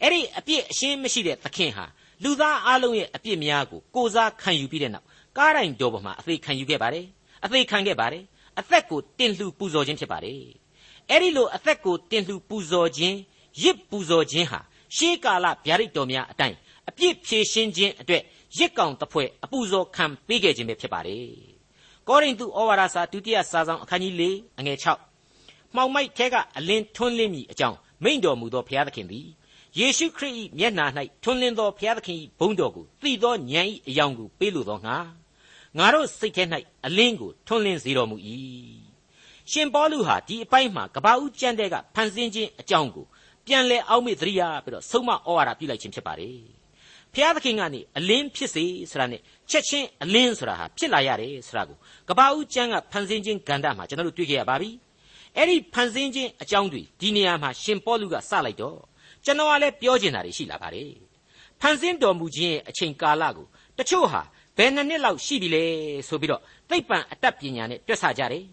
အဲ့ဒီအပြစ်အရှင်းမရှိတဲ့သခင်ဟာလူသားအလုံးရဲ့အပြစ်များကိုကိုစားခံယူပြီးတဲ့နောက်ကားတိုင်တော်ပေါ်မှာအသေးခံယူခဲ့ပါတယ်အသေးခံခဲ့ပါတယ်အသက်ကိုတင်လှူပူဇော်ခြင်းဖြစ်ပါတယ်အဲ့ဒီလိုအသက်ကိုတင်လှူပူဇော်ခြင်းရစ်ပူဇော်ခြင်းဟာရှေးကာလဗျာဒိတ်တော်များအတိုင်းအပြစ်ဖြေရှင်းခြင်းအတွက်ရစ်ကောင်တစ်ဖွဲ့အပူဇော်ခံပေးခဲ့ခြင်းပဲဖြစ်ပါတယ် ကောရိန္သုဩဝါဒစာဒုတိယစာဆောင်အခန်းကြီး၄အငယ်6မှောင်မိုက်ထဲကအလင်းထွန်းလင်းမိအကြောင်းမိန့်တော်မူသောဘုရားသခင်သည်ယေရှုခရစ်၏မျက်နှာ၌ထွန်းလင်းသောဘုရားသခင်၏ဘုန်းတော်ကိုသိသောဉာဏ်၏အယောင်ကိုပေးလိုသောငါငါတို့စိတ်ထဲ၌အလင်းကိုထွန်းလင်းစေတော်မူ၏ရှင်ပေါလုဟာဒီအပိုင်းမှာကပ္ပဦးကျမ်းတဲ့ကဖန်ဆင်းခြင်းအကြောင်းကိုပြန်လဲအောက်မေ့သတိရပြီးတော့ဆုံးမဩဝါဒပြုလိုက်ခြင်းဖြစ်ပါတယ် ဖျားသခင်ကနေအလင်းဖြစ်စေဆိုတာနဲ့ချက်ချင်းအလင်းဆိုတာဟာဖြစ်လာရတယ်ဆိုတာကိုကပ္ပဦးကျမ်းကဖန်ဆင်းခြင်းဂန္ဓမှာကျွန်တော်တို့တွေ့ခဲ့ရပါပြီအဲ့ဒီဖန်ဆင်းခြင်းအကြောင်းတွေဒီနေရာမှာရှင်ပေါလုကစလိုက်တော့ကျွန်တော်ကလည်းပြောချင်တာတွေရှိလာပါတယ်ဖန်ဆင်းတော်မူခြင်းရဲ့အချိန်ကာလကိုတချို့ဟာဘယ်နှစ်နှစ်လောက်ရှိပြီလဲဆိုပြီးတော့သိပ္ပံအတတ်ပညာနဲ့တွက်ဆကြတယ်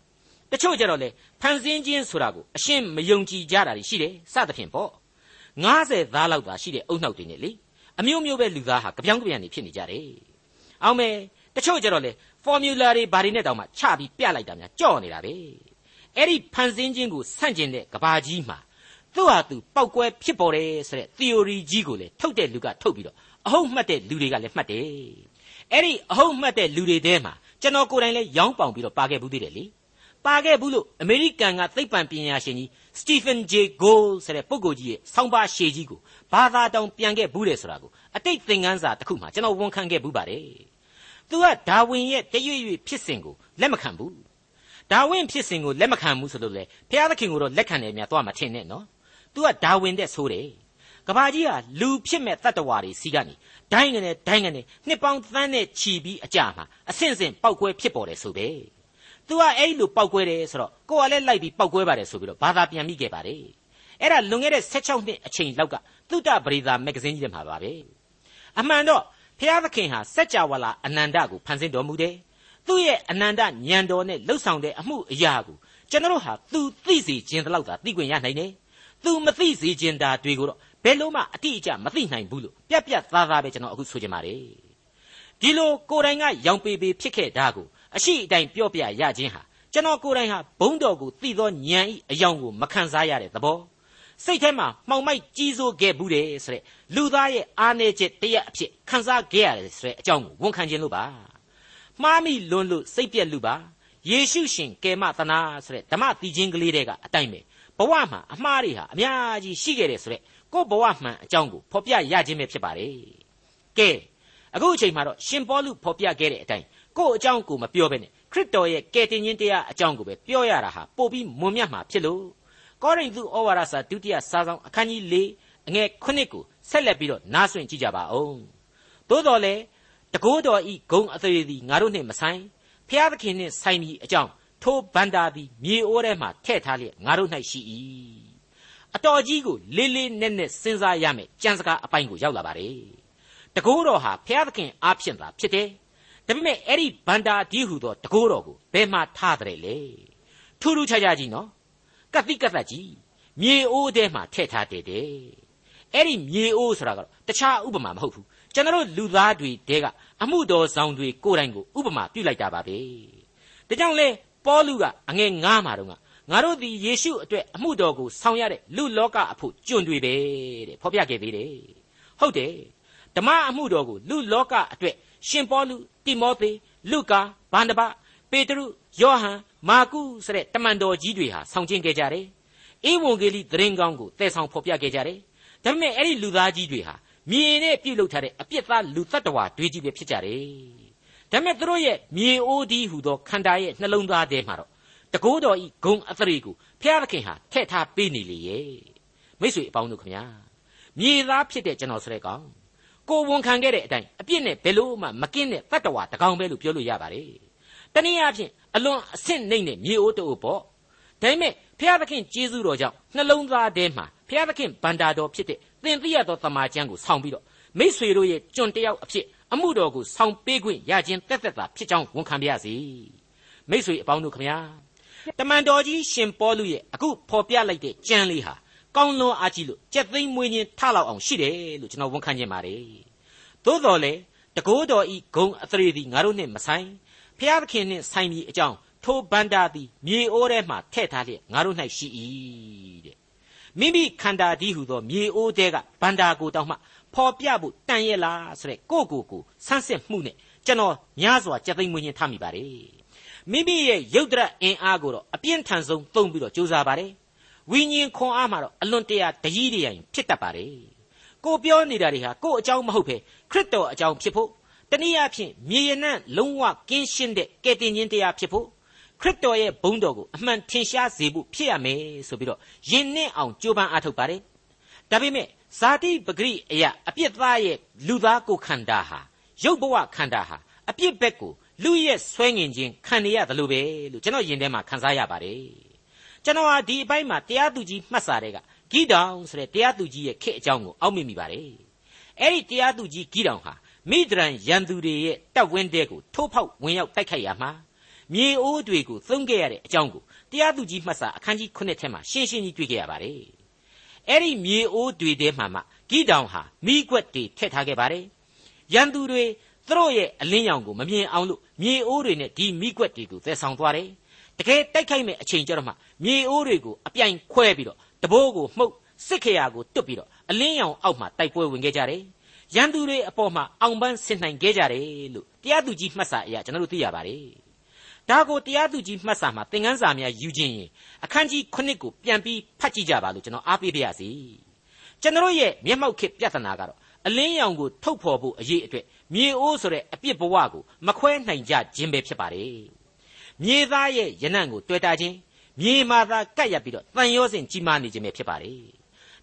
တချို့ကြတော့လေဖန်ဆင်းခြင်းဆိုတာကိုအရှင်းမယုံကြည်ကြတာရှိတယ်စသဖြင့်ပေါ့90သားလောက်သာရှိတဲ့အုံနှောက်တွေနဲ့လေ အမျိုးမျိုးပဲလူသားဟာကြပြောင်းကြပြန်နေဖြစ်နေကြတယ်အောင်မယ်တချို့ကြတော့လေ formula တွေဘာတွေနဲ့တောင်မှချပြီးပြလိုက်တာများကြော့နေတာပဲအဲ့ဒီဖန်ဆင်းခြင်းကိုဆန့်ကျင်တဲ့ကဘာကြီးမှာသူ့ဟာသူပောက်ကွဲဖြစ်ပေါ်တယ်ဆိုတဲ့ theory ကြီးကိုလေထုတ်တဲ့လူကထုတ်ပြီးတော့အဟုတ်မှတ်တဲ့လူတွေကလည်းမှတ်တယ်အဲ့ဒီအဟုတ်မှတ်တဲ့လူတွေထဲမှာကျွန်တော်ကိုယ်တိုင်လည်းရောင်းပေါင်ပြီးတော့ပါခဲ့ဘူးသေးတယ်လေ ပါခဲ့ဘူးလို့အမေရိကန်ကသိပ္ပံပညာရှင်ကြီးစတီဖန်ဂျေဂိုးဆိုတဲ့ပုဂ္ဂိုလ်ကြီးရဲ့ဆောင်းပါးရှည်ကြီးကိုဘာသာတောင်ပြန်ခဲ့ဘူးတယ်ဆိုတာကိုအတိတ်သင်ခန်းစာတစ်ခုမှကျွန်တော်ဝန်ခံခဲ့ဘူးပါတယ်။ तू ကဒါဝင်ရဲ့တရွေ့ရွေ့ဖြစ်စဉ်ကိုလက်မခံဘူး။ဒါဝင်ဖြစ်စဉ်ကိုလက်မခံဘူးဆိုလို့လေဘုရားသခင်ကိုတော့လက်ခံတယ်များတော့မထင်နဲ့နော်။ तू ကဒါဝင်တဲ့ဆိုးတယ်။ကဘာကြီးဟာလူဖြစ်မဲ့တတ္တဝါတွေစီကနေဒိုင်းကနေဒိုင်းကနေနှစ်ပေါင်းသန်းနဲ့ချီပြီးအကြမှာအဆင့်ဆင့်ပောက်ကွဲဖြစ်ပေါ်တယ်ဆိုပဲ။ तू ကအဲ့လိုပောက်ကွဲတယ်ဆိုတော့ကိုကလည်းလိုက်ပြီးပောက်ကွဲပါတယ်ဆိုပြီးတော့ဘာသာပြန်မိခဲ့ပါတယ်အဲ့ဒါလွန်ခဲ့တဲ့16နှစ်အချိန်လောက်ကသုတပရိသာမဂ္ဂဇင်းကြီးထဲမှာပါပဲအမှန်တော့ဖျားသခင်ဟာစัจ java လာအနန္တကိုဖန်ဆင်းတော်မူတယ်သူ့ရဲ့အနန္တဉာဏ်တော်နဲ့လှုပ်ဆောင်တဲ့အမှုအရာကိုကျွန်တော်ဟာသူသိစေခြင်းတလောက်သာသိခွင့်ရနိုင်တယ်သူမသိစေခြင်းတာတွေကိုတော့ဘယ်လို့မှအတိအကျမသိနိုင်ဘူးလို့ပြက်ပြက်သားသားပဲကျွန်တော်အခုဆိုချင်ပါတယ်ဒီလိုကိုယ်တိုင်ကရောင်ပေပေဖြစ်ခဲ့တာကို အရှိအတိုင်းပြောပြရခြင်းဟာကျွန်တော်ကိုယ်တိုင်ဟာဘုံတော်ကိုသိသောဉာဏ်ဤအယောင်ကိုမခံစားရတဲ့သဘောစိတ်ထဲမှာမှောင်မိုက်ကြီးစိုးခဲ့ဘူးတယ်ဆိုတဲ့လူသားရဲ့အားနည်းချက်တရက်အဖြစ်ခံစားခဲ့ရတယ်ဆိုတဲ့အကြောင်းကိုဝန်ခံခြင်းလို့ပါမှားမိလွန်းလို့စိတ်ပြက်လို့ပါယေရှုရှင်ကယ်မသနာဆိုတဲ့ဓမ္မတီချင်းကလေးတွေကအတိုင်းပဲဘဝမှာအမှားတွေဟာအများကြီးရှိခဲ့တယ်ဆိုတဲ့ကိုယ့်ဘဝမှန်အကြောင်းကိုဖော်ပြရခြင်းပဲဖြစ်ပါတယ်ကဲအခုအချိန်မှာတော့ရှင်ပေါလုဖော်ပြခဲ့တဲ့အတိုင်း ကိုယ့်အကြောင်းကိုမပြောဘဲနဲ့ခရစ်တော်ရဲ့ကယ်တင်ခြင်းတရားအကြောင်းကိုပဲပြောရတာဟာပို့ပြီးမွန်မြတ်မှာဖြစ်လို့ကောရိန္သုဩဝါဒစာဒုတိယစာဆောင်အခန်းကြီး၄အငယ်9ကိုဆက်လက်ပြီးတော့နားဆွင့်ကြည့်ကြပါဦးသို့တော်လေတကိုးတော်ဤဂုံအသေးသည်ငါတို့နှင့်မဆိုင်ဖျားသခင်နှင့်ဆိုင်မည်အကြောင်းထိုဗန္တာသည်မြေအိုးထဲမှထည့်ထားလျက်ငါတို့၌ရှိ၏အတော်ကြီးကိုလေးလေးနက်နက်စဉ်းစားရမယ်ကြံစကားအပိုင်းကိုရောက်လာပါတယ်တကိုးတော်ဟာဖျားသခင်အားဖြင့်သာဖြစ်တယ် ဒါပေမဲ့အဲ့ဒီဗန္တာဒီဟုသောတကိုးတော်ကိုဘယ်မှာထားတယ်လဲထူးထူးခြားခြားကြီးနော်ကတိကတ်ကြီးမြေအိုးထဲမှာထည့်ထားတယ်တဲ့အဲ့ဒီမြေအိုးဆိုတာကတော့တခြားဥပမာမဟုတ်ဘူးကျွန်တော်လူသားတွေတဲကအမှုတော်ဆောင်တွေကိုယ်တိုင်ကိုဥပမာပြုလိုက်တာပါပဲဒါကြောင့်လေပေါလုကအငယ်ငားမှာတော့ငါတို့သည်ယေရှုအတွက်အမှုတော်ကိုဆောင်ရတဲ့လူလောကအဖို့ကျွံတွေပဲတဲ့ဖော်ပြခဲ့သေးတယ်ဟုတ်တယ်ဓမ္မအမှုတော်ကိုလူလောကအတွက် ရှင်ပေါလုတိမောသေလုကာဗန္ဒဗပေတရုယောဟန်မာကုဆိုတဲ့တမန်တော်ကြီးတွေဟာဆောင်ကျင်းခဲ့ကြတယ်။ဧဝံဂေလိသတင်းကောင်းကိုတည်ဆောင်ဖော်ပြခဲ့ကြတယ်။ဒါပေမဲ့အဲ့ဒီလူသားကြီးတွေဟာမြေနဲ့ပြုတ်လုထားတဲ့အပြစ်သားလူတ attva တွေကြီးပဲဖြစ်ကြတယ်။ဒါပေမဲ့သူတို့ရဲ့မြေအိုးဒီဟူသောခန္ဓာရဲ့နှလုံးသားထဲမှာတော့တကိုးတော်ဤဂုံအသရေကိုဖျားသခင်ဟာထည့်ထားပေးနေလေရဲ့။မိတ်ဆွေအပေါင်းတို့ခမညာမြေသားဖြစ်တဲ့ကျွန်တော်ဆိုတဲ့ကောင် ကိုဝန်ခံခဲ့တဲ့အတိုင်းအပြစ်နဲ့ဘယ်လို့မှမကင်းတဲ့တတ္တဝါတကောင်ပဲလို့ပြောလို့ရပါတယ်။တနည်းအားဖြင့်အလွန်အဆင့်နှိမ့်တဲ့မြေအိုးတူပေါ့။ဒါပေမဲ့ဖျားသခင်ကျေးဇူးတော်ကြောင့်နှလုံးသားထဲမှာဖျားသခင်ဗန္တာတော်ဖြစ်တဲ့သင်သိရသောတမန်ကျမ်းကိုဆောင်းပြီးတော့မိษွေတို့ရဲ့ကျွန်တယောက်အဖြစ်အမှုတော်ကိုဆောင်းပေးခွင့်ရခြင်းတက်တက်တာဖြစ်ကြောင်းဝန်ခံပါရစေ။မိษွေအပေါင်းတို့ခမညာတမန်တော်ကြီးရှင်ပေါလုရဲ့အခုဖော်ပြလိုက်တဲ့ကျမ်းလေးဟာ ကောင်းလွန်အားကြီးလို့ကြက်သိမ်းမွေးခြင်းထလောက်အောင်ရှိတယ်လို့ကျွန်တော်ဝန်ခံခြင်းပါတယ်သို့တော်လေတကိုးတော်ဤဂုံအသရေသည်ငါတို့နှင့်မဆိုင်ဖျားသခင်နှင့်ဆိုင်မည်အကြောင်းထိုဗန္တာသည်မြေအိုးထဲမှထည့်ထားလျက်ငါတို့၌ရှိ၏တဲ့မိမိခန္ဓာဒီဟုသောမြေအိုးတဲကဗန္တာကိုတောင်းမှဖော်ပြဖို့တန်ရဲ့လားဆိုတဲ့ကိုကိုကိုဆန်းစစ်မှုနဲ့ကျွန်တော်များစွာကြက်သိမ်းမွေးခြင်းထားမိပါတယ်မိမိရဲ့ရုပ်တရက်အင်အားကိုတော့အပြင်းထန်ဆုံးသုံးပြီးတော့ကြိုးစားပါတယ် ဝိညာဉ်ခွန်အားမှာတော့အလွန်တရာတကြီးတရိုင်ဖြစ်တတ်ပါတယ်ကိုပြောနေတာတွေဟာကိုအကြောင်းမဟုတ်ပဲခရစ်တော်အကြောင်းဖြစ်ဖို့တနည်းအားဖြင့်မြေရနံ့လုံးဝကင်းရှင်းတဲ့ကယ်တင်ခြင်းတရားဖြစ်ဖို့ခရစ်တော်ရဲ့ဘုန်းတော်ကိုအမှန်ထင်ရှားစေဖို့ဖြစ်ရမယ်ဆိုပြီးတော့ယဉ်နှင်းအောင်ကြိုးပမ်းအားထုတ်ပါတယ်ဒါပေမဲ့ဇာတိပဂရိအရာအပြစ်သားရဲ့လူသားကိုခန္ဓာဟာရုပ်ဘဝခန္ဓာဟာအပြစ်ဘက်ကိုလူရဲ့ဆွဲငင်ခြင်းခံရရတယ်လို့ပဲလို့ကျွန်တော်ယင်ထဲမှာခန်းစားရပါတယ် ကျွန်တော်ဟာဒီအပိုင်းမှာတရားသူကြီးမှတ်စာတွေကဂိတောင်ဆိုတဲ့တရားသူကြီးရဲ့ခေတ်အကြောင်းကိုအောက်မေ့မိပါတယ်အဲ့ဒီတရားသူကြီးဂိတောင်ဟာမိဒရန်ရန်သူတွေရဲ့တပ်ဝင်းတဲကိုထိုးဖောက်ဝင်ရောက်တိုက်ခိုက်ရမှာမြေအိုးတွေကိုသုံးခဲ့ရတဲ့အကြောင်းကိုတရားသူကြီးမှတ်စာအခန်းကြီး9ထဲမှာရှင်းရှင်းကြီးတွေ့ခဲ့ရပါတယ်အဲ့ဒီမြေအိုးတွေထဲမှာမှဂိတောင်ဟာမိကွက်တွေထည့်ထားခဲ့ပါတယ်ရန်သူတွေသူတို့ရဲ့အလင်းရောင်ကိုမမြင်အောင်လို့မြေအိုးတွေနဲ့ဒီမိကွက်တွေကိုသယ်ဆောင်သွားတယ် တကယ်တိုက်ခိုက်မဲ့အချိန်ကျတော့မှမြေအိုးတွေကိုအပြိုင်ခွဲပြီးတော့တဘိုးကိုမှုတ်စစ်ခရာကိုတွတ်ပြီးတော့အလင်းရောင်အောက်မှာတိုက်ပွဲဝင်ခဲ့ကြတယ်ရန်သူတွေအပေါ်မှာအောင်ပန်းဆင်နိုင်ခဲ့ကြတယ်လို့တရားသူကြီးမှတ်စာအရကျွန်တော်တို့သိရပါတယ်ဒါကိုတရားသူကြီးမှတ်စာမှာသင်ခန်းစာများယူခြင်းရင်အခန်းကြီး9ကိုပြန်ပြီးဖတ်ကြည့်ကြပါလို့ကျွန်တော်အားပေးပါရစေကျွန်တော်ရဲ့မျက်မှောက်ခေပြဿနာကတော့အလင်းရောင်ကိုထုတ်ဖော်ဖို့အရေးအတွက်မြေအိုးဆိုတဲ့အပြစ်ဘဝကိုမခွဲနိုင်ကြခြင်းပဲဖြစ်ပါတယ် မြေသားရဲ့ယနံ့ကိုတွေ့တာခြင်းမြေမာသာကတ်ရပြီးတော့တန်ရောစင်ကြီးမားနေခြင်းပဲဖြစ်ပါတယ်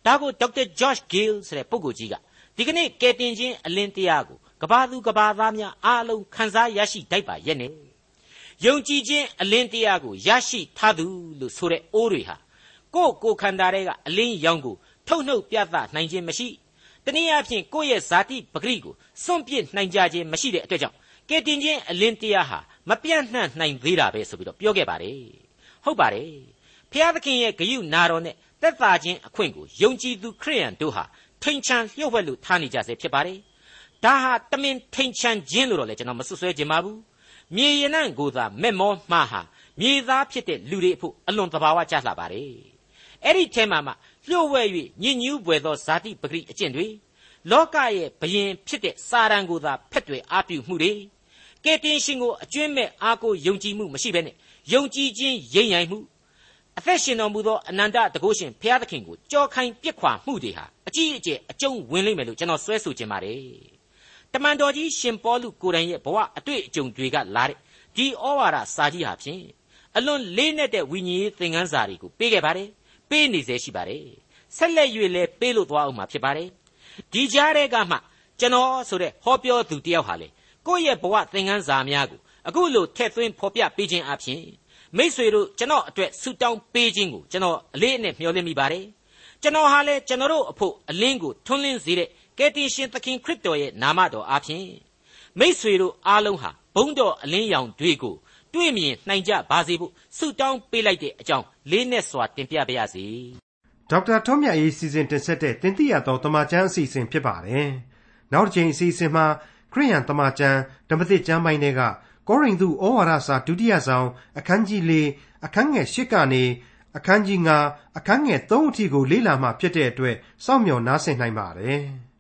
ဒါကိုဒေါက်တာဂျော့ချ်ဂေးလ်ဆိုတဲ့ပုဂ္ဂိုလ်ကြီးကဒီကနေ့ကယ်တင်ခြင်းအလင်းတရားကိုကဘာသူကဘာသားများအားလုံးခံစားရရှိတတ်ပါရဲ့နဲ့ယုံကြည်ခြင်းအလင်းတရားကိုရရှိထားသူလို့ဆိုတဲ့အိုးတွေဟာကိုယ့်ကိုယ်ခန္ဓာတွေကအလင်းရောင်ကိုထုတ်နှုတ်ပြသနိုင်ခြင်းမရှိတနည်းအားဖြင့်ကိုယ့်ရဲ့ဇာတိပဂရိကိုစွန့်ပစ်နိုင်ကြခြင်းမရှိတဲ့အတွက်ကြောင့်ကယ်တင်ခြင်းအလင်းတရားဟာ မပြန့်နှံ့နိုင်သေးတာပဲဆိုပြီးတော့ပြောခဲ့ပါတယ်ဟုတ်ပါတယ်ဖျားသခင်ရဲ့ဂရုနာတော်နဲ့သက်သာခြင်းအခွင့်ကိုယုံကြည်သူခရိယန်တို့ဟာထိန်ချန်လျှို့ဝှက်လို့ထားနေကြစေဖြစ်ပါတယ်ဒါဟာတမင်ထိန်ချန်ခြင်းလို့တော့လေကျွန်တော်မစွဆွဲခြင်းပါဘူးမြေရနံ့ကိုသာမဲ့မောမှားဟာမြေသားဖြစ်တဲ့လူတွေအဖို့အလွန်တဘာဝကျလှပါတယ်အဲ့ဒီထဲမှာမှလျှို့ဝှက်၍ညဉ့်ညူးပွေသောဇာတိပဂရိအကျင့်တွေလောကရဲ့ဘယင်ဖြစ်တဲ့စာရန်ကိုသာဖက်တွေအားပြုမှုတွေ ကယ်တင်ရှင်ကိုအကျွင့်မဲ့အားကိုယုံကြည်မှုမရှိဘဲနဲ့ယုံကြည်ခြင်းရိမ့်ရိုင်မှုအသက်ရှင်တော်မူသောအနန္တတကုရှင်ဘုရားသခင်ကိုကြောခိုင်းပြစ်ခွာမှုတွေဟာအကြီးအကျယ်အကျုံးဝင်လိမ့်မယ်လို့ကျွန်တော်ဆွဲဆိုချင်ပါတယ်တမန်တော်ကြီးရှင်ပေါလုကိုယ်တိုင်ရဲ့ဘဝအတွေ့အကြုံတွေကလာတဲ့ဒီဩဝါဒစာကြီးဟာဖြင့်အလွန်လေးနက်တဲ့ဝိညာဉ်ရေးသင်ခန်းစာတွေကိုပေးခဲ့ပါတယ်ပေးနေစေရှိပါတယ်ဆက်လက်၍လည်းပေးလို့သွားအောင်မှာဖြစ်ပါတယ်ဒီကြားထဲကမှကျွန်တော်ဆိုတဲ့ဟောပြောသူတယောက်ဟာလေ ကိုယ့်ရဲ့ဘဝသင်ခန်းစာများကိုအခုလိုထည့်သွင်းဖော်ပြပေးခြင်းအပြင်မိษွေတို့ကျွန်တော်အတွက်ဆုတောင်းပေးခြင်းကိုကျွန်တော်အလေးအနက်မျှော်လင့်မိပါတယ်ကျွန်တော်ဟာလည်းကျွန်တော်တို့အဖို့အလင်းကိုထွန်းလင်းစေတဲ့ကယ်တင်ရှင်သခင်ခရစ်တော်ရဲ့နာမတော်အားဖြင့်မိษွေတို့အားလုံးဟာဘုန်းတော်အလင်းရောင်တွေကိုတွေ့မြင်နိုင်ကြပါစေဖို့ဆုတောင်းပေးလိုက်တဲ့အကြောင်းလေးနဲ့စွာတင်ပြပါရစေဒေါက်တာထွန်းမြတ်ရေးစီစဉ်တင်ဆက်တဲ့တင်ပြရသောတမချန်းအစီအစဉ်ဖြစ်ပါတယ်နောက်တစ်ချိန်အစီအစဉ်မှာ ခရိယန်တမချန်းဓမ္မသစ်ကျမ်းပိုင်းတွေကကောရိန္သုဩဝါဒစာဒုတိယဆောင်အခန်းကြီး၄အခန်းငယ်၈ကနေအခန်းကြီး9အခန်းငယ်3အထိကိုလေ့လာမှဖြစ်တဲ့အတွက်စောင့်မျှော်နားဆင်နိုင်ပါတယ်။